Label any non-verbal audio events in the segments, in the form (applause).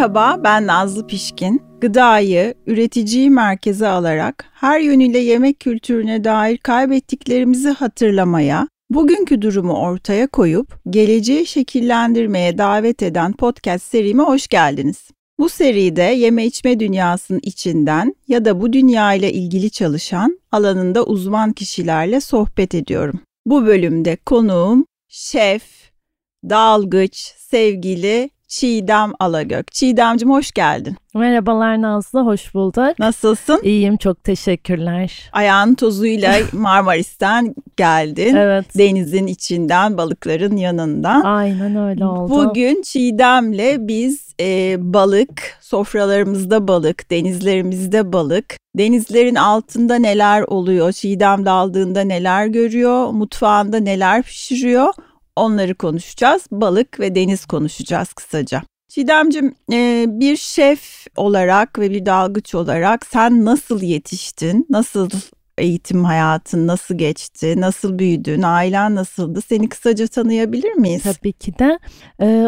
Merhaba, ben Nazlı Pişkin. Gıdayı, üreticiyi merkeze alarak her yönüyle yemek kültürüne dair kaybettiklerimizi hatırlamaya, bugünkü durumu ortaya koyup geleceği şekillendirmeye davet eden podcast serime hoş geldiniz. Bu seride yeme içme dünyasının içinden ya da bu dünya ile ilgili çalışan alanında uzman kişilerle sohbet ediyorum. Bu bölümde konuğum şef, dalgıç, sevgili Çiğdem Alagök. Çiğdemcim hoş geldin. Merhabalar Nazlı, hoş bulduk. Nasılsın? İyiyim, çok teşekkürler. Ayağın tozuyla (laughs) Marmaris'ten geldin. Evet. Denizin içinden, balıkların yanından. Aynen öyle oldu. Bugün Çiğdem'le biz e, balık, sofralarımızda balık, denizlerimizde balık, denizlerin altında neler oluyor, Çiğdem daldığında neler görüyor, mutfağında neler pişiriyor onları konuşacağız. Balık ve deniz konuşacağız kısaca. Çiğdemcim e, bir şef olarak ve bir dalgıç olarak sen nasıl yetiştin? Nasıl eğitim hayatın nasıl geçti? Nasıl büyüdün? Ailen nasıldı? Seni kısaca tanıyabilir miyiz? Tabii ki de.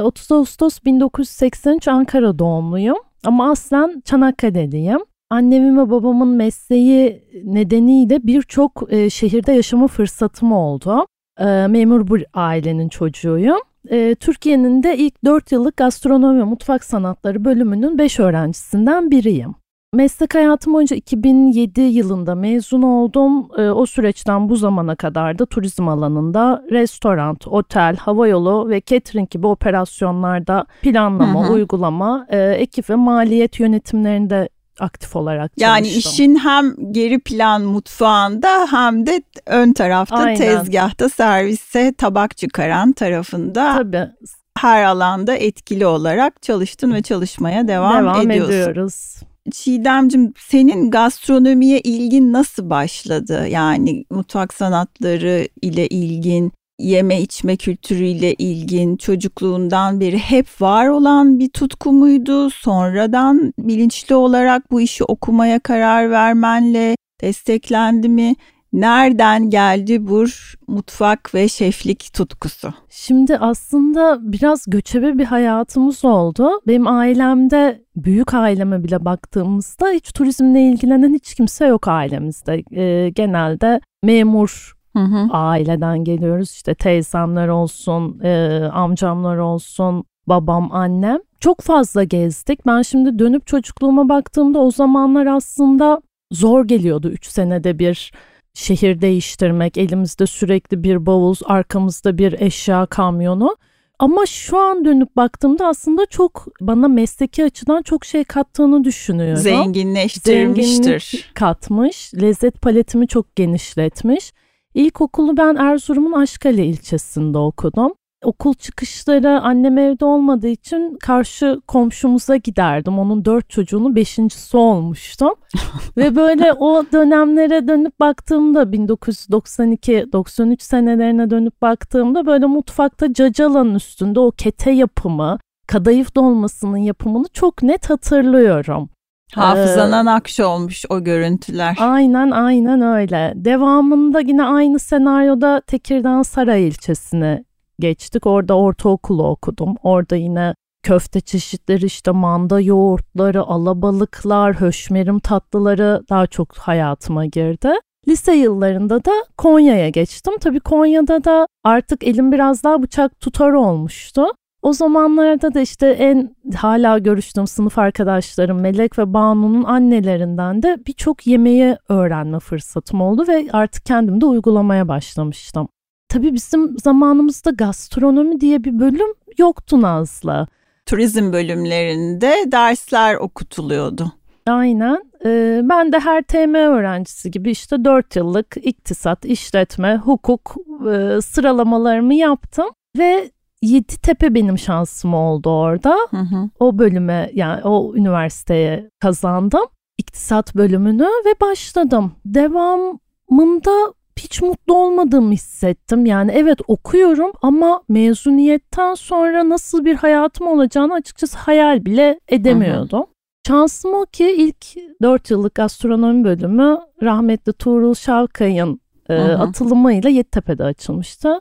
30 e, Ağustos 1983 Ankara doğumluyum ama aslen Çanakkale'liyim. Annemin ve babamın mesleği nedeniyle birçok e, şehirde yaşama fırsatım oldu e, memur bir ailenin çocuğuyum. E, Türkiye'nin de ilk 4 yıllık gastronomi ve mutfak sanatları bölümünün 5 öğrencisinden biriyim. Meslek hayatım boyunca 2007 yılında mezun oldum. E, o süreçten bu zamana kadar da turizm alanında restoran, otel, havayolu ve catering gibi operasyonlarda planlama, hı hı. uygulama, e, ekip ve maliyet yönetimlerinde aktif olarak çalıştım. Yani işin hem geri plan mutfağında hem de ön tarafta Aynen. tezgahta servise tabak çıkaran tarafında Tabii. her alanda etkili olarak çalıştın ve çalışmaya devam, devam ediyorsun. ediyoruz. Çiğdemcim senin gastronomiye ilgin nasıl başladı? Yani mutfak sanatları ile ilgin, yeme içme kültürüyle ilgin çocukluğundan beri hep var olan bir tutku muydu? Sonradan bilinçli olarak bu işi okumaya karar vermenle desteklendi mi? Nereden geldi bu mutfak ve şeflik tutkusu? Şimdi aslında biraz göçebe bir hayatımız oldu. Benim ailemde, büyük aileme bile baktığımızda hiç turizmle ilgilenen hiç kimse yok ailemizde. Ee, genelde memur Hı hı. Aileden geliyoruz işte teyzemler olsun, e, amcamlar olsun, babam, annem. Çok fazla gezdik. Ben şimdi dönüp çocukluğuma baktığımda o zamanlar aslında zor geliyordu 3 senede bir şehir değiştirmek. Elimizde sürekli bir bavul, arkamızda bir eşya kamyonu. Ama şu an dönüp baktığımda aslında çok bana mesleki açıdan çok şey kattığını düşünüyorum. Zenginleştirmiştir. Zenginlik katmış, lezzet paletimi çok genişletmiş. İlkokulu ben Erzurum'un Aşkale ilçesinde okudum. Okul çıkışları annem evde olmadığı için karşı komşumuza giderdim. Onun dört çocuğunun beşincisi olmuştum. (laughs) Ve böyle o dönemlere dönüp baktığımda 1992-93 senelerine dönüp baktığımda böyle mutfakta cacalanın üstünde o kete yapımı, kadayıf dolmasının yapımını çok net hatırlıyorum. Hafızana ee, nakş olmuş o görüntüler. Aynen aynen öyle. Devamında yine aynı senaryoda Tekirdağ Saray ilçesine geçtik. Orada ortaokulu okudum. Orada yine köfte çeşitleri işte manda yoğurtları, alabalıklar, höşmerim tatlıları daha çok hayatıma girdi. Lise yıllarında da Konya'ya geçtim. Tabii Konya'da da artık elim biraz daha bıçak tutar olmuştu. O zamanlarda da işte en hala görüştüğüm sınıf arkadaşlarım Melek ve Banu'nun annelerinden de birçok yemeği öğrenme fırsatım oldu ve artık kendim de uygulamaya başlamıştım. Tabii bizim zamanımızda gastronomi diye bir bölüm yoktu Nazlı. Turizm bölümlerinde dersler okutuluyordu. Aynen. Ee, ben de her TM öğrencisi gibi işte 4 yıllık iktisat, işletme, hukuk e, sıralamalarımı yaptım. Ve Yeditepe benim şansım oldu orada. Hı hı. O bölüme yani o üniversiteye kazandım. İktisat bölümünü ve başladım. Devamında hiç mutlu olmadığımı hissettim. Yani evet okuyorum ama mezuniyetten sonra nasıl bir hayatım olacağını açıkçası hayal bile edemiyordum. Hı hı. Şansım o ki ilk 4 yıllık gastronomi bölümü rahmetli Tuğrul Şavkay'ın e, atılımıyla Yeditepe'de açılmıştı.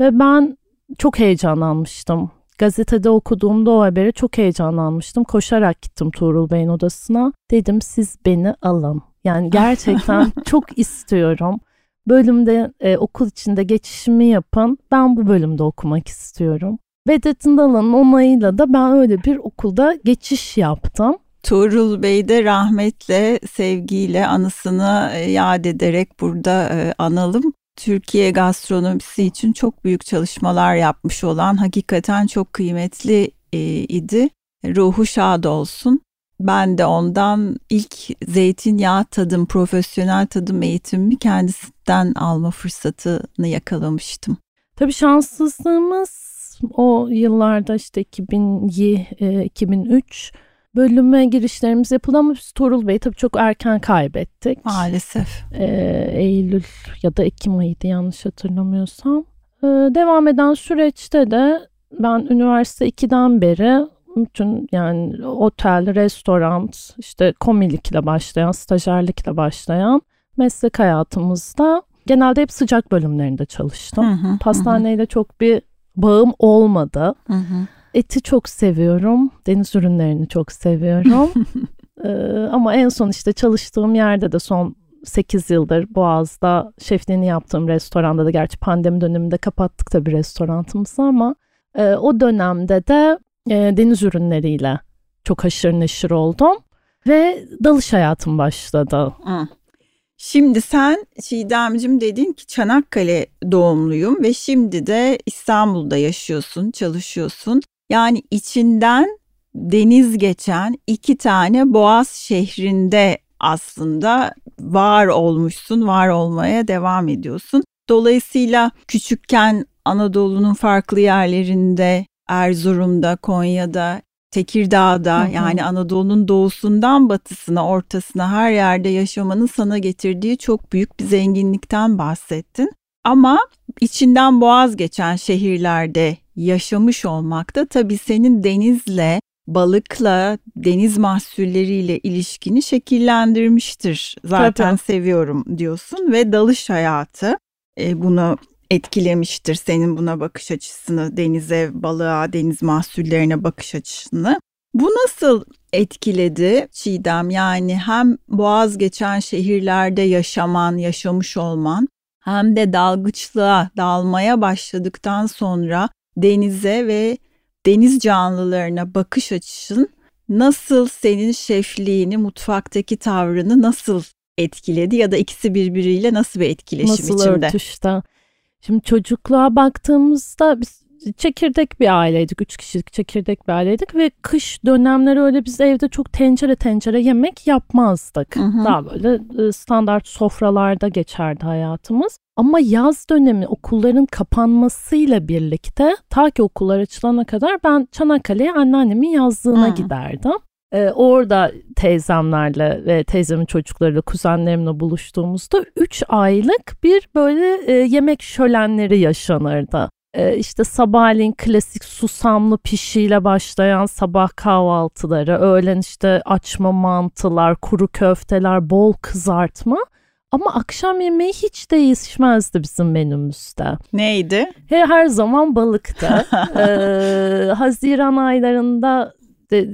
Ve ben çok heyecanlanmıştım. gazetede okuduğumda o haberi çok heyecanlanmıştım. Koşarak gittim Tuğrul Bey'in odasına. Dedim siz beni alın. Yani (laughs) gerçekten çok istiyorum. Bölümde e, okul içinde geçişimi yapın. Ben bu bölümde okumak istiyorum. Vedettin Dalan'ın onayıyla da ben öyle bir okulda geçiş yaptım. Tuğrul Bey de rahmetle, sevgiyle anısını e, yad ederek burada e, analım. Türkiye gastronomisi için çok büyük çalışmalar yapmış olan hakikaten çok kıymetli e, idi. Ruhu şad olsun. Ben de ondan ilk zeytinyağı tadım, profesyonel tadım eğitimimi kendisinden alma fırsatını yakalamıştım. Tabii şanssızlığımız o yıllarda işte 2002, 2003 bölüme girişlerimiz yapıldı ama biz Tuğrul Bey'i tabii çok erken kaybettik. Maalesef. Ee, Eylül ya da Ekim ayıydı yanlış hatırlamıyorsam. Ee, devam eden süreçte de ben üniversite 2'den beri bütün yani otel, restoran, işte komilikle başlayan, stajyerlikle başlayan meslek hayatımızda genelde hep sıcak bölümlerinde çalıştım. Hı hı, Pastaneyle hı. çok bir bağım olmadı. Hı hı. Eti çok seviyorum. Deniz ürünlerini çok seviyorum. (laughs) ee, ama en son işte çalıştığım yerde de son 8 yıldır Boğaz'da şefliğini yaptığım restoranda da gerçi pandemi döneminde kapattık tabii restoranımızı ama e, o dönemde de e, deniz ürünleriyle çok haşır neşir oldum ve dalış hayatım başladı. Hı. Şimdi sen Çiğdemcim dedin ki Çanakkale doğumluyum ve şimdi de İstanbul'da yaşıyorsun, çalışıyorsun. Yani içinden deniz geçen iki tane Boğaz şehrinde aslında var olmuşsun, var olmaya devam ediyorsun. Dolayısıyla küçükken Anadolu'nun farklı yerlerinde, Erzurum'da, Konya'da, Tekirdağ'da hı hı. yani Anadolu'nun doğusundan batısına, ortasına her yerde yaşamanın sana getirdiği çok büyük bir zenginlikten bahsettin. Ama içinden boğaz geçen şehirlerde yaşamış olmak da tabii senin denizle, balıkla, deniz mahsulleriyle ilişkini şekillendirmiştir. Zaten tabii. seviyorum diyorsun ve dalış hayatı e, bunu etkilemiştir senin buna bakış açısını, denize, balığa, deniz mahsullerine bakış açısını. Bu nasıl etkiledi Çiğdem? Yani hem boğaz geçen şehirlerde yaşaman, yaşamış olman hem de dalgıçlığa dalmaya başladıktan sonra denize ve deniz canlılarına bakış açın nasıl senin şefliğini, mutfaktaki tavrını nasıl etkiledi ya da ikisi birbiriyle nasıl bir etkileşim nasıl içinde? Nasıl örtüştü? Şimdi çocukluğa baktığımızda biz çekirdek bir aileydik. Üç kişilik çekirdek bir aileydik ve kış dönemleri öyle biz evde çok tencere tencere yemek yapmazdık. Hı hı. Daha böyle e, standart sofralarda geçerdi hayatımız. Ama yaz dönemi okulların kapanmasıyla birlikte ta ki okullar açılana kadar ben Çanakkale'ye anneannemin yazlığına hmm. giderdim. Ee, orada teyzemlerle ve teyzemin çocuklarıyla, kuzenlerimle buluştuğumuzda 3 aylık bir böyle e, yemek şölenleri yaşanırdı. E, işte sabahleyin klasik susamlı pişiyle başlayan sabah kahvaltıları, öğlen işte açma mantılar, kuru köfteler, bol kızartma. Ama akşam yemeği hiç değişmezdi bizim menümüzde. Neydi? He, her zaman balıktı. (laughs) ee, Haziran aylarında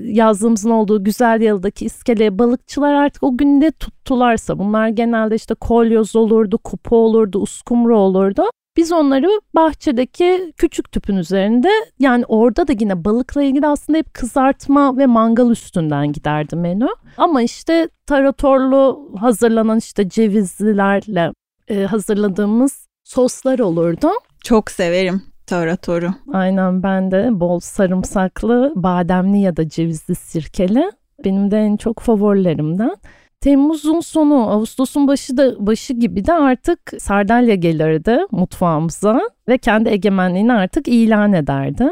yazdığımızın olduğu güzel yalıdaki iskeleye balıkçılar artık o gün ne tuttularsa bunlar genelde işte kolyoz olurdu, kupa olurdu, uskumru olurdu. Biz onları bahçedeki küçük tüpün üzerinde yani orada da yine balıkla ilgili aslında hep kızartma ve mangal üstünden giderdi menü. Ama işte taratorlu hazırlanan işte cevizlilerle e, hazırladığımız soslar olurdu. Çok severim taratoru. Aynen ben de bol sarımsaklı, bademli ya da cevizli sirkeli. Benim de en çok favorilerimden. Temmuz'un sonu, Ağustos'un başı da başı gibi de artık sardalya gelirdi mutfağımıza ve kendi egemenliğini artık ilan ederdi.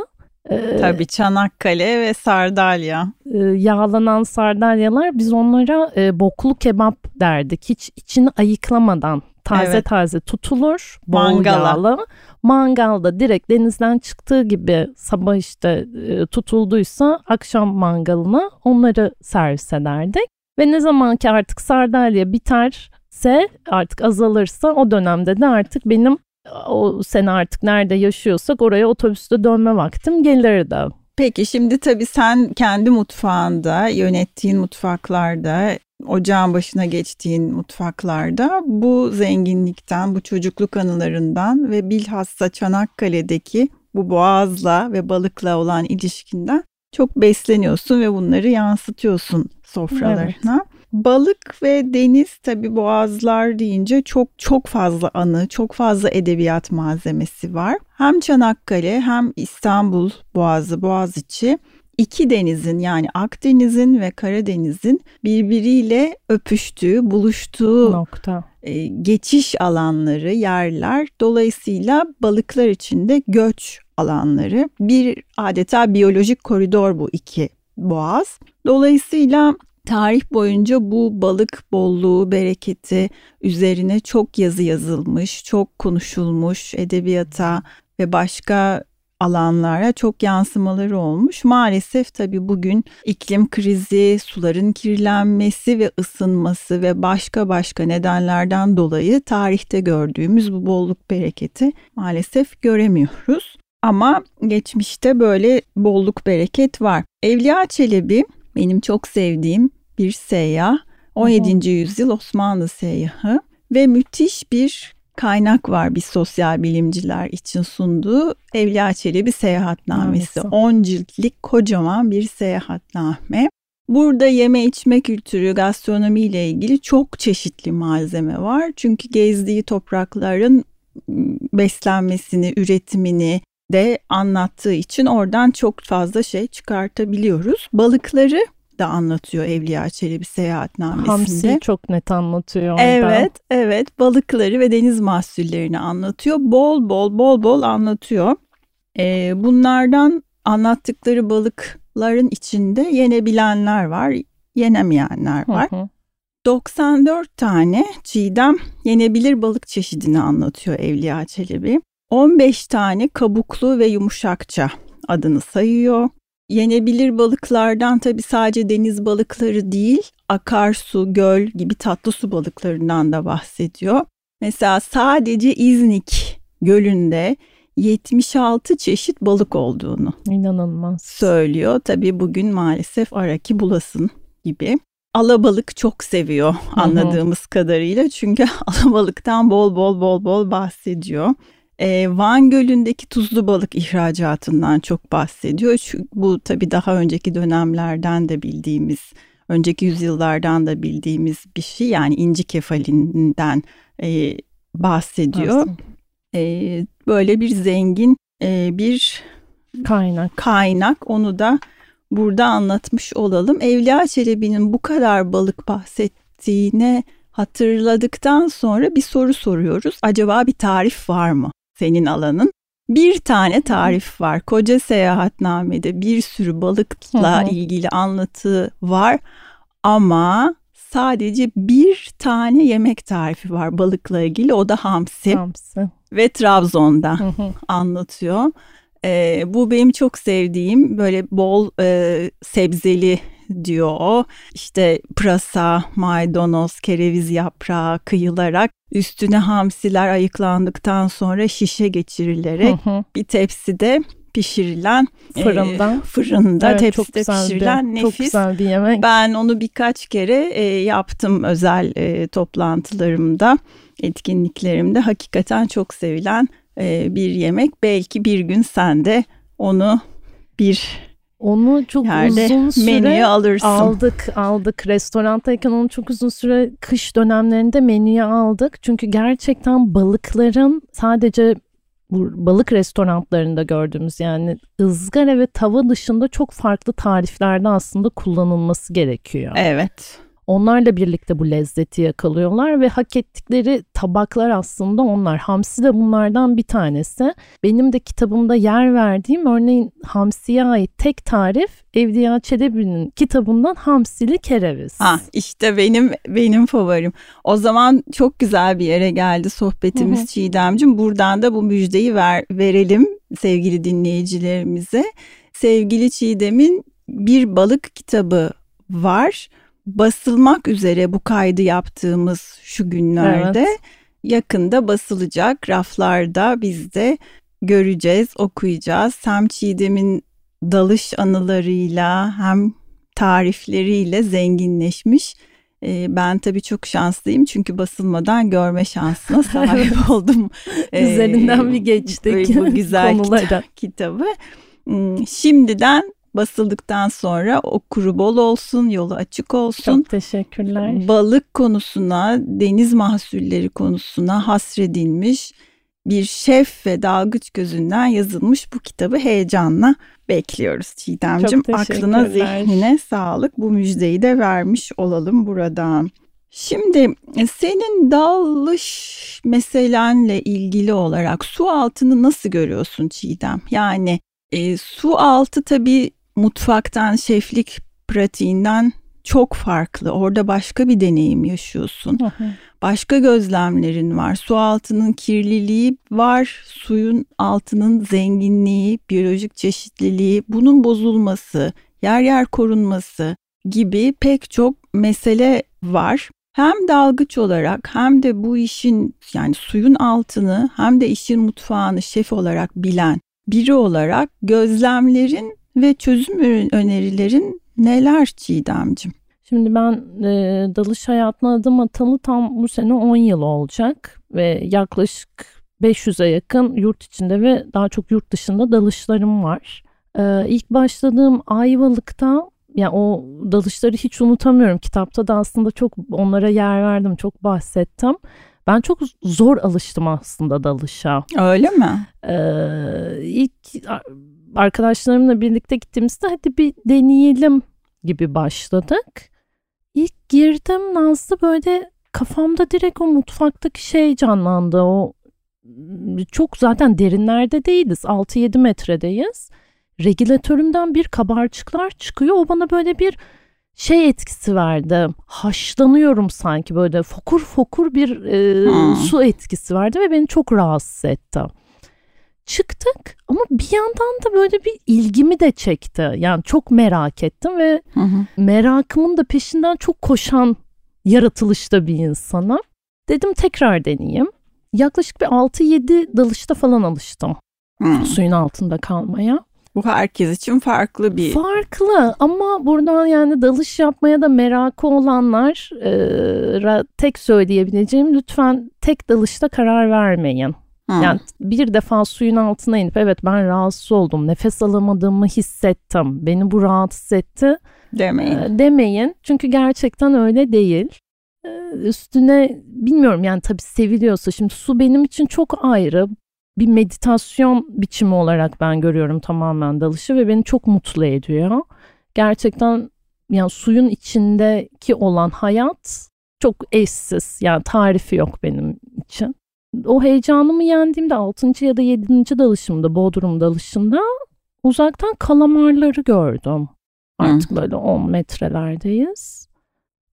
Ee, Tabii Çanakkale ve sardalya. E, yağlanan sardalyalar biz onlara e, boklu kebap derdik. Hiç içini ayıklamadan taze evet. taze tutulur. Bol Mangala. yağlı. Mangalda direkt denizden çıktığı gibi sabah işte e, tutulduysa akşam mangalına onları servis ederdik. Ve ne zaman ki artık sardalya biterse artık azalırsa o dönemde de artık benim o sene artık nerede yaşıyorsak oraya otobüste dönme vaktim gelirdi. Peki şimdi tabii sen kendi mutfağında, yönettiğin mutfaklarda, ocağın başına geçtiğin mutfaklarda bu zenginlikten, bu çocukluk anılarından ve bilhassa Çanakkale'deki bu boğazla ve balıkla olan ilişkinden çok besleniyorsun ve bunları yansıtıyorsun sofralarına. Evet. Balık ve deniz tabi boğazlar deyince çok çok fazla anı, çok fazla edebiyat malzemesi var. Hem Çanakkale hem İstanbul Boğazı, Boğaziçi iki denizin yani Akdeniz'in ve Karadeniz'in birbiriyle öpüştüğü, buluştuğu nokta. E, geçiş alanları, yerler. Dolayısıyla balıklar için de göç alanları. Bir adeta biyolojik koridor bu iki boğaz. Dolayısıyla tarih boyunca bu balık bolluğu, bereketi üzerine çok yazı yazılmış, çok konuşulmuş edebiyata ve başka alanlara çok yansımaları olmuş. Maalesef tabii bugün iklim krizi, suların kirlenmesi ve ısınması ve başka başka nedenlerden dolayı tarihte gördüğümüz bu bolluk bereketi maalesef göremiyoruz. Ama geçmişte böyle bolluk bereket var. Evliya Çelebi benim çok sevdiğim bir seyyah. 17. yüzyıl Osmanlı seyyahı ve müthiş bir kaynak var bir sosyal bilimciler için sunduğu Evliya Çelebi Seyahatnamesi. 10 ciltlik kocaman bir seyahatname. Burada yeme içme kültürü, gastronomi ile ilgili çok çeşitli malzeme var. Çünkü gezdiği toprakların beslenmesini, üretimini de anlattığı için oradan çok fazla şey çıkartabiliyoruz. Balıkları da anlatıyor Evliya Çelebi seyahatnamesinde. Hamsi çok net anlatıyor orada. Evet, evet. Balıkları ve deniz mahsullerini anlatıyor. Bol bol bol bol anlatıyor. Ee, bunlardan anlattıkları balıkların içinde yenebilenler var, yenemeyenler var. Hı hı. 94 tane çiğdem yenebilir balık çeşidini anlatıyor Evliya Çelebi. 15 tane kabuklu ve yumuşakça adını sayıyor. Yenebilir balıklardan tabi sadece deniz balıkları değil, akarsu, göl gibi tatlı su balıklarından da bahsediyor. Mesela sadece İznik Gölü'nde 76 çeşit balık olduğunu inanılmaz söylüyor. Tabi bugün maalesef araki bulasın gibi. Alabalık çok seviyor anladığımız hı hı. kadarıyla çünkü (laughs) alabalıktan bol bol bol bol bahsediyor. E, Van Gölü'ndeki tuzlu balık ihracatından çok bahsediyor. Çünkü bu tabii daha önceki dönemlerden de bildiğimiz, önceki yüzyıllardan da bildiğimiz bir şey. Yani inci kefalinden e, bahsediyor. E, böyle bir zengin e, bir kaynak. Kaynak. Onu da burada anlatmış olalım. Evliya Çelebi'nin bu kadar balık bahsettiğine hatırladıktan sonra bir soru soruyoruz. Acaba bir tarif var mı? Senin alanın. Bir tane tarif var. Koca seyahatnamede bir sürü balıkla hı hı. ilgili anlatı var ama sadece bir tane yemek tarifi var balıkla ilgili. O da hamsi. Hamsi. Ve Trabzon'da hı hı. anlatıyor. Ee, bu benim çok sevdiğim böyle bol e, sebzeli (laughs) diyor o. İşte pırasa, maydanoz, kereviz yaprağı kıyılarak üstüne hamsiler ayıklandıktan sonra şişe geçirilerek hı hı. bir tepside pişirilen fırında e, fırında evet, tepside pişirilen bir, nefis. Çok güzel bir yemek. Ben onu birkaç kere e, yaptım özel e, toplantılarımda, etkinliklerimde. Hakikaten çok sevilen e, bir yemek. Belki bir gün sen de onu bir onu çok uzun süre alırsın. aldık aldık restorandayken onu çok uzun süre kış dönemlerinde menüye aldık. Çünkü gerçekten balıkların sadece bu balık restoranlarında gördüğümüz yani ızgara ve tava dışında çok farklı tariflerde aslında kullanılması gerekiyor. Evet. Onlarla birlikte bu lezzeti yakalıyorlar ve hak ettikleri tabaklar aslında onlar. Hamsi de bunlardan bir tanesi. Benim de kitabımda yer verdiğim örneğin hamsiye ait tek tarif Evliya Çelebi'nin kitabından hamsili kereviz. Ha işte benim benim favorim. O zaman çok güzel bir yere geldi sohbetimiz Hı-hı. Çiğdemcim. Buradan da bu müjdeyi ver, verelim sevgili dinleyicilerimize. Sevgili Çiğdem'in bir balık kitabı var basılmak üzere bu kaydı yaptığımız şu günlerde. Evet. yakında basılacak raflarda biz de göreceğiz, okuyacağız. Hem Çiğdem'in dalış anılarıyla hem tarifleriyle zenginleşmiş. Ee, ben tabii çok şanslıyım çünkü basılmadan görme şansına (laughs) sahip oldum. Üzerinden bir geçtik bu (laughs) güzel kitap, kitabı. Hmm, şimdiden basıldıktan sonra okuru bol olsun, yolu açık olsun. Çok teşekkürler. Balık konusuna, deniz mahsulleri konusuna hasredilmiş bir şef ve dalgıç gözünden yazılmış bu kitabı heyecanla bekliyoruz Çiğdem'cim. Aklına zihnine sağlık bu müjdeyi de vermiş olalım buradan. Şimdi e, senin dalış meselenle ilgili olarak su altını nasıl görüyorsun Çiğdem? Yani e, su altı tabii mutfaktan, şeflik pratiğinden çok farklı. Orada başka bir deneyim yaşıyorsun. Başka gözlemlerin var. Su altının kirliliği var. Suyun altının zenginliği, biyolojik çeşitliliği, bunun bozulması, yer yer korunması gibi pek çok mesele var. Hem dalgıç olarak hem de bu işin yani suyun altını hem de işin mutfağını şef olarak bilen biri olarak gözlemlerin ve çözüm önerilerin neler Çiğdem'cim? Şimdi ben e, dalış hayatına adım atalı tam bu sene 10 yıl olacak ve yaklaşık 500'e yakın yurt içinde ve daha çok yurt dışında dalışlarım var. E, ilk başladığım Ayvalık'ta yani o dalışları hiç unutamıyorum. Kitapta da aslında çok onlara yer verdim, çok bahsettim. Ben çok zor alıştım aslında dalışa. Öyle mi? Ee, arkadaşlarımla birlikte gittiğimizde hadi bir deneyelim gibi başladık. İlk girdim Nazlı böyle kafamda direkt o mutfaktaki şey canlandı. O çok zaten derinlerde değiliz. 6-7 metredeyiz. Regülatörümden bir kabarcıklar çıkıyor. O bana böyle bir şey etkisi verdi. Haşlanıyorum sanki böyle fokur fokur bir e, hmm. su etkisi verdi ve beni çok rahatsız etti. Çıktık ama bir yandan da böyle bir ilgimi de çekti. Yani çok merak ettim ve hı hı. merakımın da peşinden çok koşan yaratılışta bir insana. Dedim tekrar deneyeyim. Yaklaşık bir 6-7 dalışta falan alıştım. Hmm. Suyun altında kalmaya. Bu herkes için farklı bir... Farklı ama buradan yani dalış yapmaya da merakı olanlar e, tek söyleyebileceğim lütfen tek dalışta karar vermeyin. Hmm. Yani bir defa suyun altına inip evet ben rahatsız oldum, nefes alamadığımı hissettim, beni bu rahatsız etti demeyin. E, demeyin çünkü gerçekten öyle değil. E, üstüne bilmiyorum yani tabii seviliyorsa şimdi su benim için çok ayrı bir meditasyon biçimi olarak ben görüyorum tamamen dalışı ve beni çok mutlu ediyor. Gerçekten yani suyun içindeki olan hayat çok eşsiz. Yani tarifi yok benim için. O heyecanımı yendiğimde 6. ya da 7. dalışımda Bodrum dalışında uzaktan kalamarları gördüm. Artık Hı. böyle 10 metrelerdeyiz.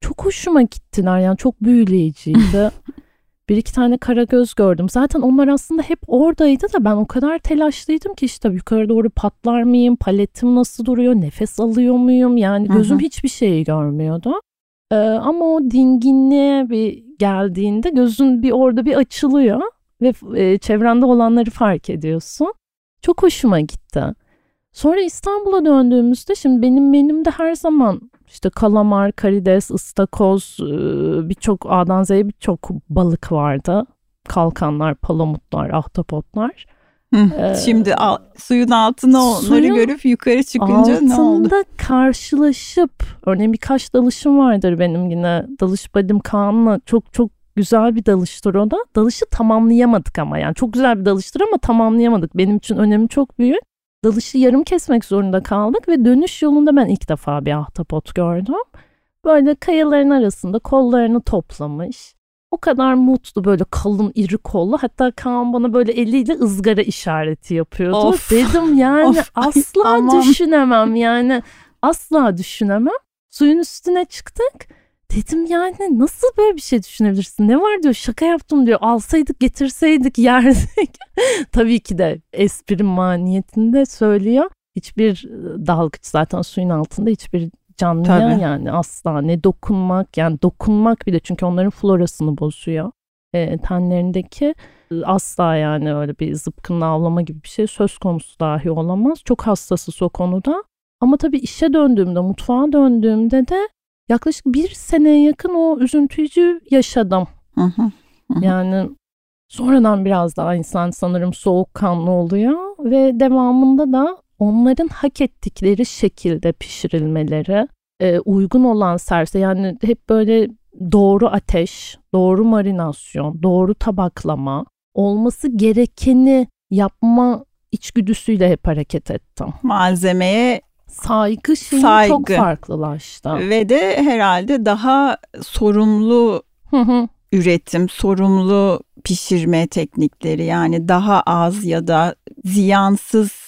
Çok hoşuma gittiler yani çok büyüleyiciydi. (laughs) bir iki tane kara göz gördüm. Zaten onlar aslında hep oradaydı da ben o kadar telaşlıydım ki işte yukarı doğru patlar mıyım, paletim nasıl duruyor, nefes alıyor muyum? Yani gözüm Hı-hı. hiçbir şeyi görmüyordu. Ee, ama o dinginliğe bir geldiğinde gözün bir orada bir açılıyor ve e, çevrende olanları fark ediyorsun. Çok hoşuma gitti. Sonra İstanbul'a döndüğümüzde şimdi benim menümde her zaman işte kalamar, karides, ıstakoz, birçok A'dan Z'ye birçok balık vardı. Kalkanlar, palamutlar, ahtapotlar. Ee, Şimdi al, suyun altına onları görüp yukarı çıkınca ne oldu? Altında karşılaşıp örneğin birkaç dalışım vardır benim yine dalış badim Kaan'la çok çok güzel bir dalıştır o da. Dalışı tamamlayamadık ama yani çok güzel bir dalıştır ama tamamlayamadık. Benim için önemi çok büyük dalışı yarım kesmek zorunda kaldık ve dönüş yolunda ben ilk defa bir ahtapot gördüm. Böyle kayaların arasında kollarını toplamış. O kadar mutlu böyle kalın iri kollu. Hatta Kaan bana böyle eliyle ızgara işareti yapıyordu. Of. Dedim yani of. asla Ay, düşünemem yani asla düşünemem. Suyun üstüne çıktık. Dedim yani nasıl böyle bir şey düşünebilirsin? Ne var diyor şaka yaptım diyor. Alsaydık getirseydik (laughs) yerdik. Tabii ki de espri maniyetinde söylüyor. Hiçbir ıı, dalgıç zaten suyun altında hiçbir canlıya Tabii. yani asla ne dokunmak yani dokunmak bile çünkü onların florasını bozuyor. e, tenlerindeki asla yani öyle bir zıpkınla avlama gibi bir şey söz konusu dahi olamaz. Çok hassasız o konuda. Ama tabii işe döndüğümde, mutfağa döndüğümde de yaklaşık bir seneye yakın o üzüntüyü yaşadım. Hı hı, hı. Yani sonradan biraz daha insan sanırım soğukkanlı oluyor ve devamında da onların hak ettikleri şekilde pişirilmeleri, e, uygun olan serse yani hep böyle doğru ateş, doğru marinasyon, doğru tabaklama, olması gerekeni yapma içgüdüsüyle hep hareket ettim. Malzemeye saygı şeyi saygı. çok farklılaştı. Ve de herhalde daha sorumlu üretim, sorumlu pişirme teknikleri yani daha az ya da ziyansız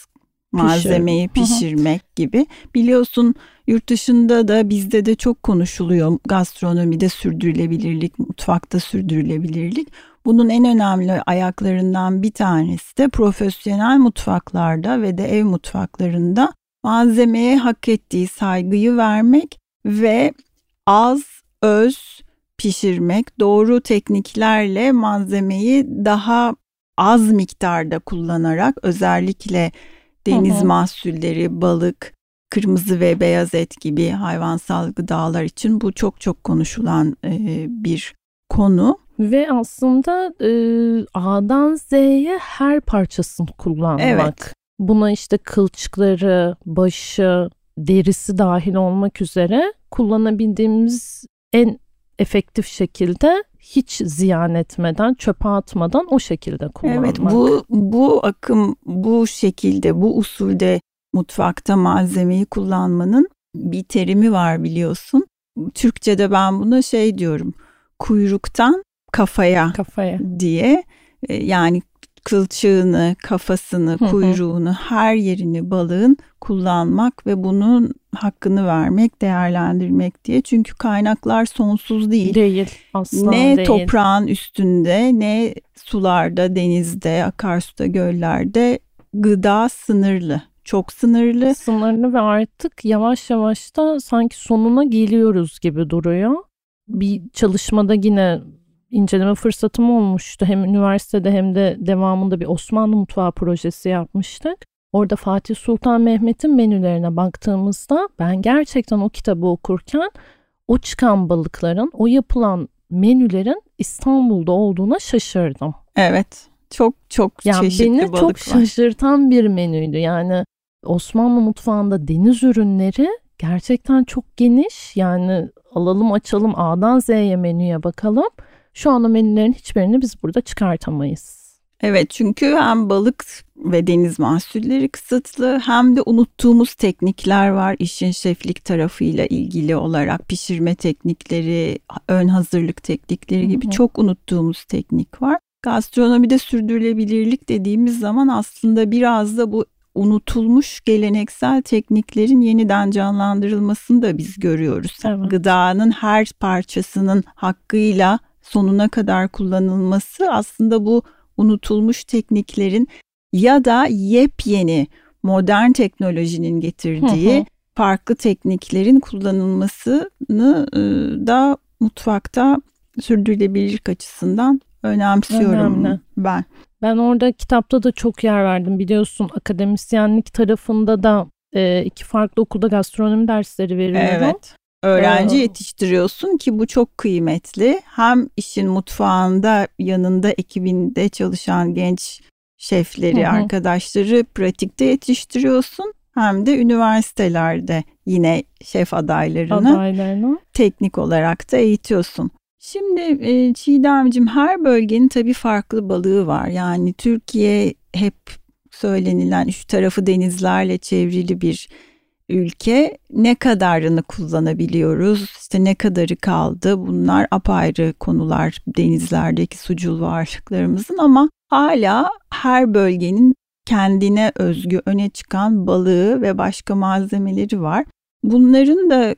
malzemeyi pişirmek gibi. Biliyorsun yurt dışında da bizde de çok konuşuluyor gastronomide sürdürülebilirlik, mutfakta sürdürülebilirlik. Bunun en önemli ayaklarından bir tanesi de profesyonel mutfaklarda ve de ev mutfaklarında malzemeye hak ettiği saygıyı vermek ve az, öz pişirmek, doğru tekniklerle malzemeyi daha az miktarda kullanarak özellikle deniz hı mahsulleri, balık, kırmızı ve beyaz et gibi hayvansal gıdalar için bu çok çok konuşulan e, bir konu. Ve aslında e, A'dan Z'ye her parçasını kullanmak. Evet. Buna işte kılçıkları, başı, derisi dahil olmak üzere kullanabildiğimiz en efektif şekilde hiç ziyan etmeden, çöpe atmadan o şekilde kullanmak. Evet bu bu akım bu şekilde bu usulde mutfakta malzemeyi kullanmanın bir terimi var biliyorsun. Türkçe'de ben buna şey diyorum. Kuyruktan kafaya, kafaya. diye e, yani kılçığını, kafasını, kuyruğunu, her yerini balığın kullanmak ve bunun hakkını vermek, değerlendirmek diye. Çünkü kaynaklar sonsuz değil. Değil, asla ne değil. toprağın üstünde, ne sularda, denizde, akarsuda, göllerde gıda sınırlı. Çok sınırlı. Sınırlı ve artık yavaş yavaş da sanki sonuna geliyoruz gibi duruyor. Bir çalışmada yine inceleme fırsatım olmuştu. Hem üniversitede hem de devamında bir Osmanlı mutfağı projesi yapmıştık. Orada Fatih Sultan Mehmet'in menülerine baktığımızda ben gerçekten o kitabı okurken o çıkan balıkların, o yapılan menülerin İstanbul'da olduğuna şaşırdım. Evet. Çok çok yani çeşitli beni balık çok var. şaşırtan bir menüydü. Yani Osmanlı mutfağında deniz ürünleri gerçekten çok geniş. Yani alalım açalım A'dan Z'ye menüye bakalım. Şu anda menülerin hiçbirini biz burada çıkartamayız. Evet çünkü hem balık ve deniz mahsulleri kısıtlı hem de unuttuğumuz teknikler var işin şeflik tarafıyla ilgili olarak pişirme teknikleri, ön hazırlık teknikleri gibi Hı-hı. çok unuttuğumuz teknik var. Gastronomide sürdürülebilirlik dediğimiz zaman aslında biraz da bu unutulmuş geleneksel tekniklerin yeniden canlandırılmasını da biz görüyoruz. Evet. Gıdanın her parçasının hakkıyla sonuna kadar kullanılması aslında bu unutulmuş tekniklerin ya da yepyeni modern teknolojinin getirdiği farklı tekniklerin kullanılmasını da mutfakta sürdürülebilirlik açısından önemsiyorum Önemli. ben. Ben orada kitapta da çok yer verdim biliyorsun akademisyenlik tarafında da iki farklı okulda gastronomi dersleri veriyorum. Evet öğrenci yetiştiriyorsun ki bu çok kıymetli. Hem işin mutfağında yanında ekibinde çalışan genç şefleri, hı hı. arkadaşları pratikte yetiştiriyorsun. Hem de üniversitelerde yine şef adaylarını, adaylarını. teknik olarak da eğitiyorsun. Şimdi e, Çiğdemciğim her bölgenin tabii farklı balığı var. Yani Türkiye hep söylenilen üç tarafı denizlerle çevrili bir ülke ne kadarını kullanabiliyoruz işte ne kadarı kaldı bunlar apayrı konular denizlerdeki sucul varlıklarımızın ama hala her bölgenin kendine özgü öne çıkan balığı ve başka malzemeleri var. Bunların da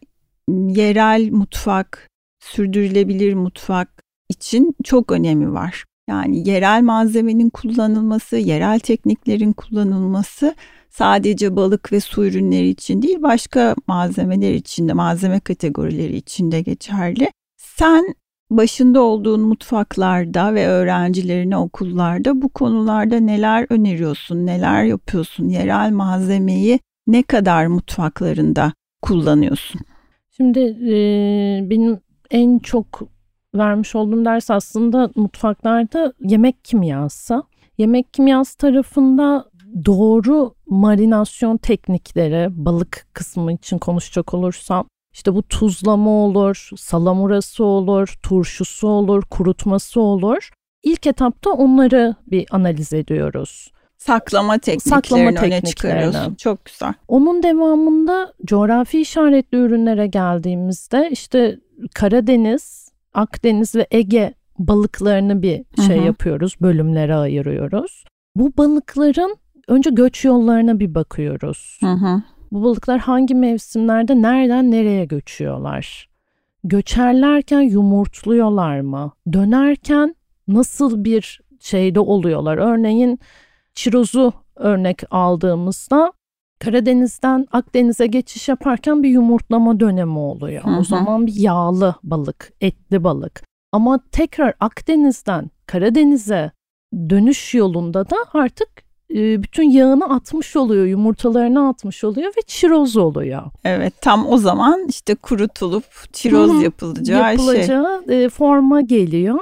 yerel mutfak, sürdürülebilir mutfak için çok önemi var. Yani yerel malzemenin kullanılması, yerel tekniklerin kullanılması sadece balık ve su ürünleri için değil başka malzemeler için de malzeme kategorileri için de geçerli. Sen başında olduğun mutfaklarda ve öğrencilerine okullarda bu konularda neler öneriyorsun, neler yapıyorsun? Yerel malzemeyi ne kadar mutfaklarında kullanıyorsun? Şimdi e, benim en çok vermiş olduğum ders aslında mutfaklarda yemek kimyası. Yemek kimyası tarafında doğru marinasyon teknikleri balık kısmı için konuşacak olursam işte bu tuzlama olur, salamurası olur, turşusu olur, kurutması olur. İlk etapta onları bir analiz ediyoruz. Saklama tekniklerini Saklama öne çıkarıyorsun. Çok güzel. Onun devamında coğrafi işaretli ürünlere geldiğimizde işte Karadeniz, Akdeniz ve Ege balıklarını bir şey Hı-hı. yapıyoruz, bölümlere ayırıyoruz. Bu balıkların önce göç yollarına bir bakıyoruz. Hı-hı. Bu balıklar hangi mevsimlerde nereden nereye göçüyorlar? Göçerlerken yumurtluyorlar mı? Dönerken nasıl bir şeyde oluyorlar? Örneğin çirozu örnek aldığımızda Karadeniz'den Akdeniz'e geçiş yaparken bir yumurtlama dönemi oluyor. Hı hı. O zaman bir yağlı balık, etli balık. Ama tekrar Akdeniz'den Karadeniz'e dönüş yolunda da artık e, bütün yağını atmış oluyor, yumurtalarını atmış oluyor ve çiroz oluyor. Evet, tam o zaman işte kurutulup çiroz Hı-hı. yapılacağı, yapılacağı şey. E, forma geliyor.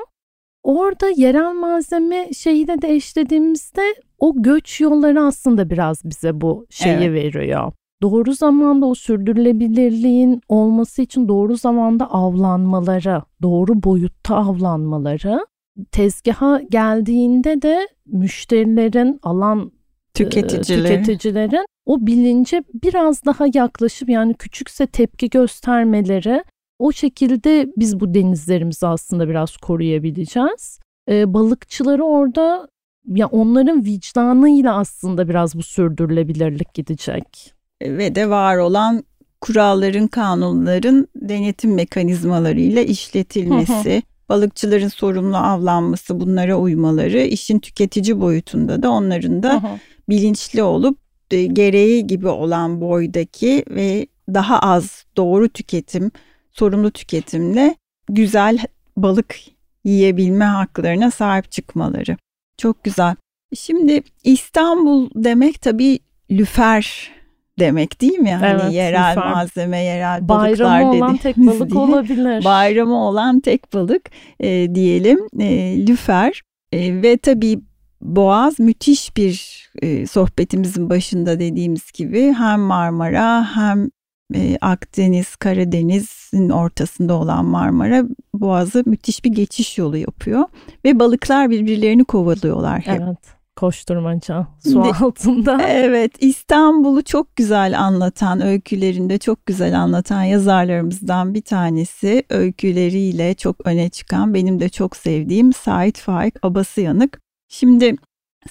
Orada yerel malzeme şeyiyle de eşlediğimizde o göç yolları aslında biraz bize bu şeyi evet. veriyor. Doğru zamanda o sürdürülebilirliğin olması için doğru zamanda avlanmaları, doğru boyutta avlanmaları, tezgaha geldiğinde de müşterilerin, alan Tüketiciler. tüketicilerin o bilince biraz daha yaklaşıp yani küçükse tepki göstermeleri o şekilde biz bu denizlerimizi aslında biraz koruyabileceğiz. Ee, balıkçıları orada ya onların vicdanıyla aslında biraz bu sürdürülebilirlik gidecek. Ve de var olan kuralların, kanunların denetim mekanizmalarıyla işletilmesi, balıkçıların sorumlu avlanması, bunlara uymaları, işin tüketici boyutunda da onların da bilinçli olup e, gereği gibi olan boydaki ve daha az doğru tüketim, sorumlu tüketimle güzel balık yiyebilme haklarına sahip çıkmaları. Çok güzel. Şimdi İstanbul demek tabii lüfer demek değil mi? Hani evet, yerel lüfer. malzeme, yerel balıklar Bayramı olan tek balık (laughs) olabilir. Bayramı olan tek balık e, diyelim e, lüfer e, ve tabii Boğaz müthiş bir e, sohbetimizin başında dediğimiz gibi hem Marmara hem e, Akdeniz, Karadeniz'in ortasında olan Marmara Boğazı müthiş bir geçiş yolu yapıyor ve balıklar birbirlerini kovalıyorlar hep. Evet. Koşturmaca su de, altında. (laughs) Evet İstanbul'u çok güzel anlatan öykülerinde çok güzel anlatan yazarlarımızdan bir tanesi öyküleriyle çok öne çıkan benim de çok sevdiğim Sait Faik Abasıyanık. Şimdi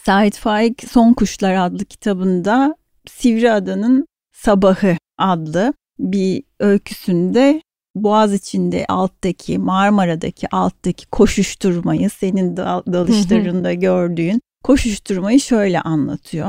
Sait Faik Son Kuşlar adlı kitabında Sivriada'nın Sabahı adlı bir öyküsünde Boğaz içinde alttaki Marmara'daki alttaki koşuşturmayı senin dalışlarında gördüğün koşuşturmayı şöyle anlatıyor.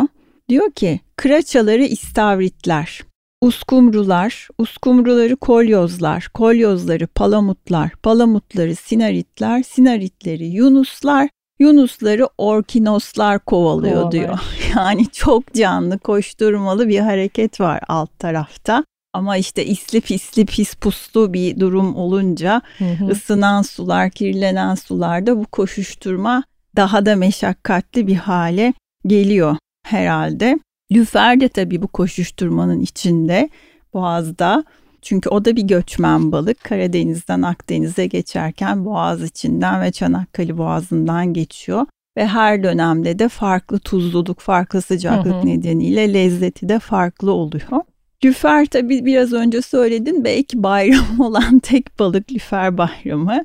Diyor ki kıraçaları istavritler, uskumrular, uskumruları kolyozlar, kolyozları palamutlar, palamutları sinaritler, sinaritleri yunuslar, Yunusları orkinoslar kovalıyor Kovalar. diyor. (laughs) Yani çok canlı koşturmalı bir hareket var alt tarafta. Ama işte isli pisli pis puslu bir durum olunca hı hı. ısınan sular, kirlenen sularda bu koşuşturma daha da meşakkatli bir hale geliyor herhalde. Lüfer de tabii bu koşuşturmanın içinde Boğaz'da çünkü o da bir göçmen balık. Karadeniz'den Akdeniz'e geçerken Boğaz içinden ve Çanakkale Boğazı'ndan geçiyor. Ve her dönemde de farklı tuzluluk, farklı sıcaklık hı hı. nedeniyle lezzeti de farklı oluyor. Lüfer tabii biraz önce söyledin belki bayram (laughs) olan tek balık lüfer bayramı.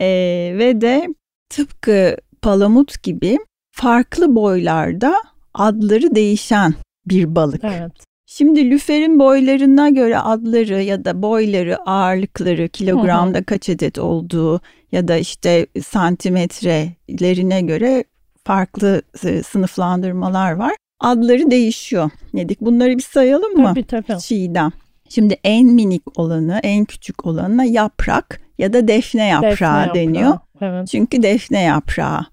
Ee, ve de tıpkı palamut gibi farklı boylarda adları değişen bir balık. Evet. Şimdi lüferin boylarına göre adları ya da boyları, ağırlıkları, kilogramda kaç adet olduğu ya da işte santimetrelerine göre farklı e, sınıflandırmalar var. Adları değişiyor. Nedik bunları bir sayalım mı? Tabii tabii. Çiğdem. Şimdi en minik olanı, en küçük olanına yaprak ya da defne yaprağı Defne yaprağı, deniyor. Evet. Çünkü defne yaprağı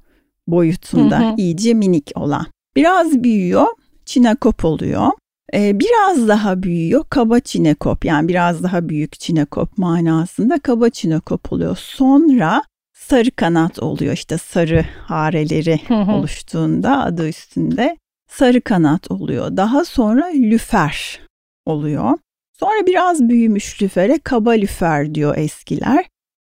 boyutunda Hı hı. iyice minik olan. Biraz büyüyor, çinekop oluyor. Ee, biraz daha büyüyor, kaba çinekop yani biraz daha büyük çinekop manasında kaba çinekop oluyor. Sonra sarı kanat oluyor işte sarı hareleri Hı oluştuğunda adı üstünde sarı kanat oluyor. Daha sonra lüfer oluyor. Sonra biraz büyümüş lüfere kaba lüfer diyor eskiler.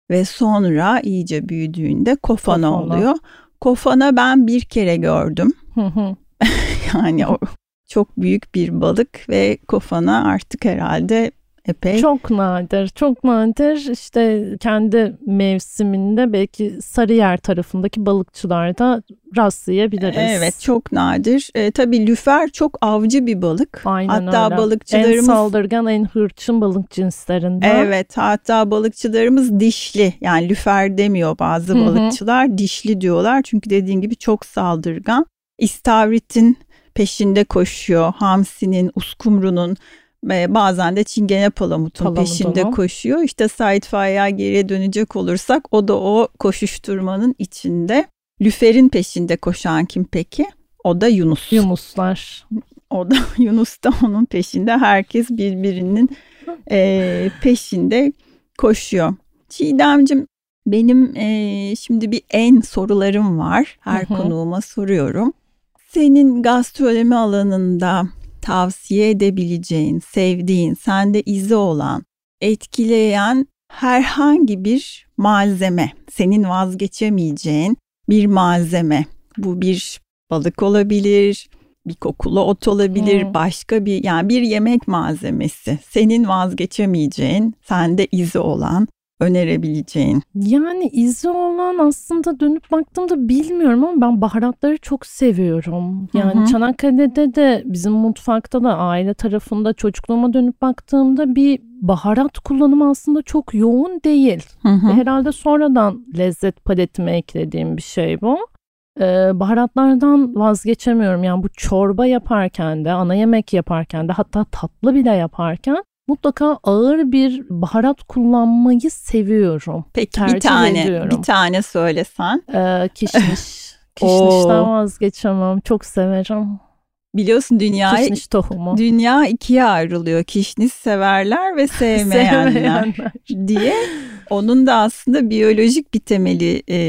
Ve sonra iyice büyüdüğünde kofana, Kofana. oluyor. Kofana ben bir kere gördüm. (laughs) Yani o çok büyük bir balık ve kofana artık herhalde epey Çok nadir, çok nadir. İşte kendi mevsiminde belki Sarıyer tarafındaki balıkçılarda rastlayabiliriz. Evet çok nadir. E, tabii lüfer çok avcı bir balık. Aynen hatta öyle. En balıkçılarımız saldırgan, en hırçın balık cinslerinden. Evet hatta balıkçılarımız dişli yani lüfer demiyor bazı Hı hı. balıkçılar dişli diyorlar çünkü dediğin gibi çok saldırgan. İstavrit'in peşinde koşuyor, hamsinin, uskumrunun bazen de çingene palamutun Palamudunu. peşinde koşuyor. İşte Said Faik'a geriye dönecek olursak o da o koşuşturmanın içinde. Lüfer'in peşinde koşan kim peki? O da Yunus. Yunuslar. O da (laughs) Yunus da onun peşinde. Herkes birbirinin eee, peşinde koşuyor. Çiğdemcim benim eee, şimdi bir en sorularım var. Her Hı hı. konuğuma soruyorum. Senin gastronomi alanında tavsiye edebileceğin, sevdiğin, sende izi olan, etkileyen herhangi bir malzeme, senin vazgeçemeyeceğin bir malzeme. Bu bir balık olabilir, bir kokulu ot olabilir, Hmm. başka bir yani bir yemek malzemesi. Senin vazgeçemeyeceğin, sende izi olan, önerebileceğin. Yani izi olan aslında dönüp baktığımda bilmiyorum ama ben baharatları çok seviyorum. Yani Hı hı. Çanakkale'de de bizim mutfakta da aile tarafında çocukluğuma dönüp baktığımda bir baharat kullanımı aslında çok yoğun değil. Hı hı. Ve Herhalde sonradan lezzet paletime eklediğim bir şey bu. Ee, baharatlardan vazgeçemiyorum. Yani bu çorba yaparken de, ana yemek yaparken de hatta tatlı bile yaparken mutlaka ağır bir baharat kullanmayı seviyorum. Peki bir tercih tane, ediyorum. bir tane söylesen. Ee, kişniş. (laughs) Kişnişten vazgeçemem. Çok severim. Biliyorsun dünyayı Kişniş tohumu. Dünya ikiye ayrılıyor. Kişniş severler ve sevmeyenler Sevmeyenler. diye. Onun da aslında biyolojik bir temeli e,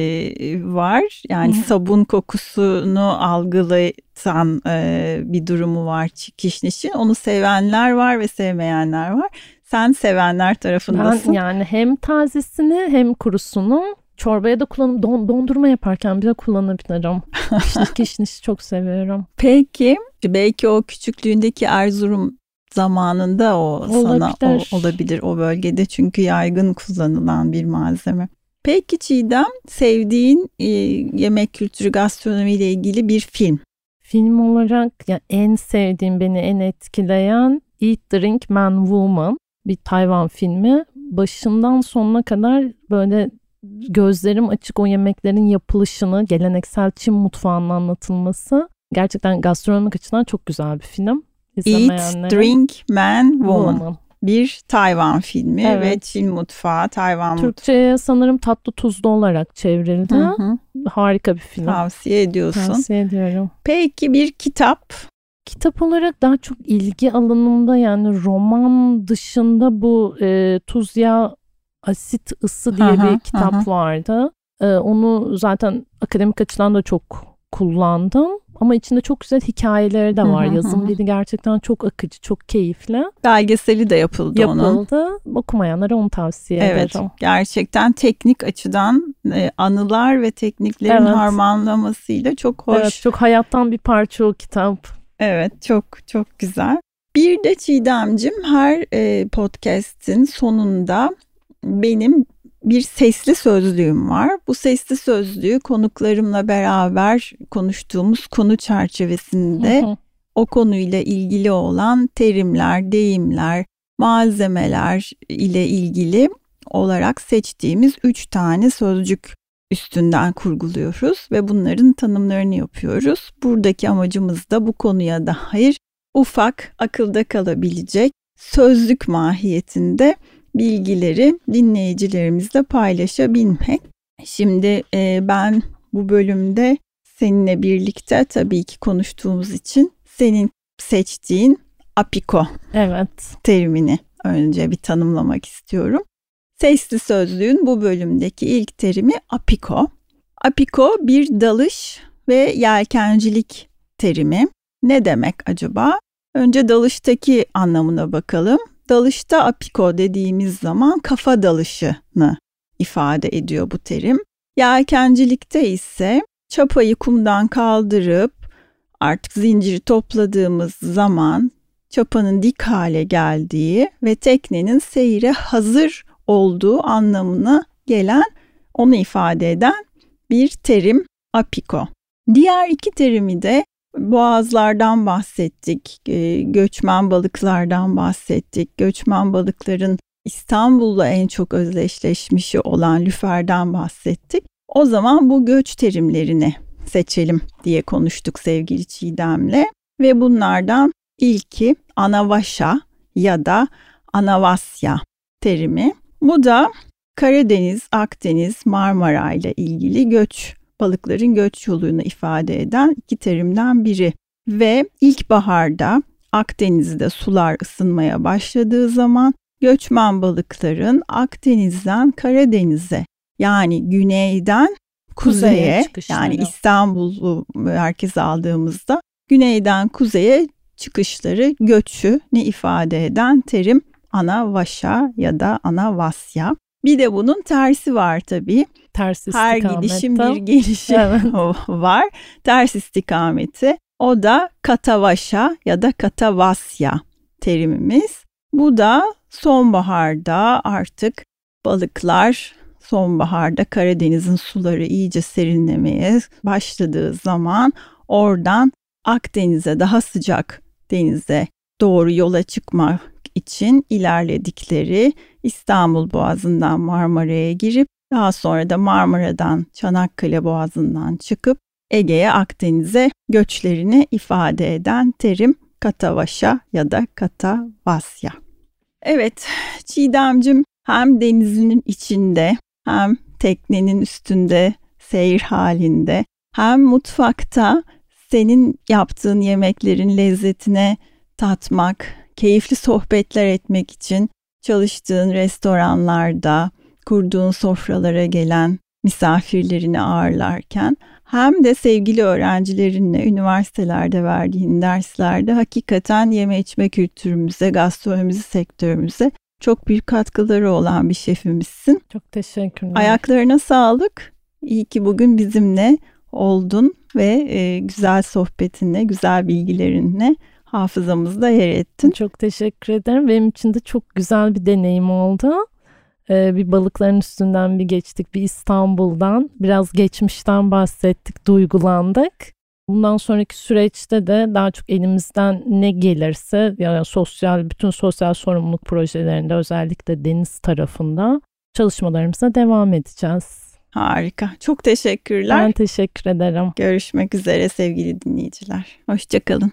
var. Yani sabun kokusunu algılatan e, bir durumu var kişnişin. Onu sevenler var ve sevmeyenler var. Sen sevenler tarafındasın. Ben yani hem tazesini hem kurusunu çorbaya da kullanıp don, dondurma yaparken bile kullanabilirim. (laughs) Kişniş, kişniş çok seviyorum. Peki belki o küçüklüğündeki Erzurum zamanında o sana o, Olabilir. olabilir o bölgede çünkü yaygın kullanılan bir malzeme. Peki Çiğdem sevdiğin e, yemek kültürü gastronomi ile ilgili bir film. Film olarak ya en sevdiğim beni en etkileyen Eat, Drink, Man, Woman bir Tayvan filmi. Başından sonuna kadar böyle gözlerim açık o yemeklerin yapılışını, geleneksel Çin mutfağının anlatılması gerçekten gastronomik açıdan çok güzel bir film. Eat, Drink, Man, Woman. Woman. Bir Tayvan filmi Evet. ve Çin mutfağı, Tayvan mutfağı. Türkçe'ye sanırım tatlı tuzlu olarak çevrildi. Hı hı. Harika bir film. Tavsiye ediyorsun. Tavsiye ediyorum. Peki bir kitap. Kitap olarak daha çok ilgi alanımda yani roman dışında bu e, Tuz Yağ Asit Isı diye bir kitap vardı. E, onu zaten akademik açıdan da çok kullandım. Ama içinde çok güzel hikayeleri de var. hı, hı Yazım dili gerçekten çok akıcı, çok keyifli. Belgeseli de yapıldı onun. Yapıldı. Okumayanlara onu tavsiye Evet, ederim. gerçekten teknik açıdan e, anılar ve tekniklerin Evet. harmanlamasıyla çok hoş. Evet, Evet, çok hayattan bir parça o kitap. çok çok güzel. Bir de Çiğdemcim her e, podcast'in sonunda benim bir sesli sözlüğüm var. Bu sesli sözlüğü konuklarımla beraber konuştuğumuz konu çerçevesinde Hı hı. o konuyla ilgili olan terimler, deyimler, malzemeler ile ilgili olarak seçtiğimiz üç tane sözcük üstünden kurguluyoruz ve bunların tanımlarını yapıyoruz. Buradaki amacımız da bu konuya dair ufak akılda kalabilecek sözlük mahiyetinde bilgileri dinleyicilerimizle paylaşabilmek. Şimdi e, ben bu bölümde seninle birlikte tabii ki konuştuğumuz için senin seçtiğin apiko evet. terimini önce bir tanımlamak istiyorum. Sesli sözlüğün bu bölümdeki ilk terimi apiko. Apiko bir dalış ve yelkencilik terimi. Ne demek acaba? Önce dalıştaki anlamına bakalım. Dalışta apiko dediğimiz zaman kafa dalışını ifade ediyor bu terim. Yelkencilikte ise çapayı kumdan kaldırıp artık zinciri topladığımız zaman çapanın dik hale geldiği ve teknenin seyre hazır olduğu anlamına gelen onu ifade eden bir terim apiko. Diğer iki terimi de boğazlardan bahsettik, e, göçmen balıklardan bahsettik. Göçmen balıkların İstanbul'la en çok özdeşleşmişi olan lüferden bahsettik. O zaman bu göç terimlerini seçelim diye konuştuk sevgili Çiğdem'le ve bunlardan ilki Anavaşa ya da Anavasya terimi. Bu da Karadeniz, Akdeniz, Marmara ile ilgili göç balıkların göç yolunu ifade eden iki terimden biri ve ilkbaharda Akdeniz'de sular ısınmaya başladığı zaman göçmen balıkların Akdeniz'den Karadeniz'e yani güneyden kuzeye, kuzeye yani İstanbul'u merkeze aldığımızda güneyden kuzeye çıkışları göçü ne ifade eden terim ana vaşa ya da ana vasya. Bir de bunun tersi var tabii. Ters Her gidişin bir gelişi evet. (laughs) var. Ters istikameti. O da katavaşa ya da katavasya terimimiz. Bu da sonbaharda artık balıklar sonbaharda Karadeniz'in suları iyice serinlemeye başladığı zaman oradan Akdeniz'e daha sıcak denize doğru yola çıkmak için ilerledikleri İstanbul Boğazı'ndan Marmara'ya girip daha sonra da Marmara'dan Çanakkale Boğazı'ndan çıkıp Ege'ye Akdeniz'e göçlerini ifade eden terim Katavaşa ya da Katavasya. Evet Çiğdemcim hem denizinin içinde hem teknenin üstünde seyir halinde hem mutfakta senin yaptığın yemeklerin lezzetine tatmak, keyifli sohbetler etmek için çalıştığın restoranlarda, kurduğun sofralara gelen misafirlerini ağırlarken hem de sevgili öğrencilerinle üniversitelerde verdiğin derslerde hakikaten yeme içme kültürümüze, gastronomimizi sektörümüze çok büyük katkıları olan bir şefimizsin. Çok teşekkürler. Ayaklarına sağlık. İyi ki bugün bizimle oldun ve e, güzel sohbetinle, güzel bilgilerinle hafızamızda yer ettin. Çok teşekkür ederim. Benim için de çok güzel bir deneyim oldu. Ee, bir balıkların üstünden bir geçtik, bir İstanbul'dan, biraz geçmişten bahsettik, duygulandık. Bundan sonraki süreçte de daha çok elimizden ne gelirse yani sosyal bütün sosyal sorumluluk projelerinde özellikle deniz tarafında çalışmalarımıza devam edeceğiz. Harika. Çok teşekkürler. Ben teşekkür ederim. Görüşmek üzere sevgili dinleyiciler. Hoşçakalın.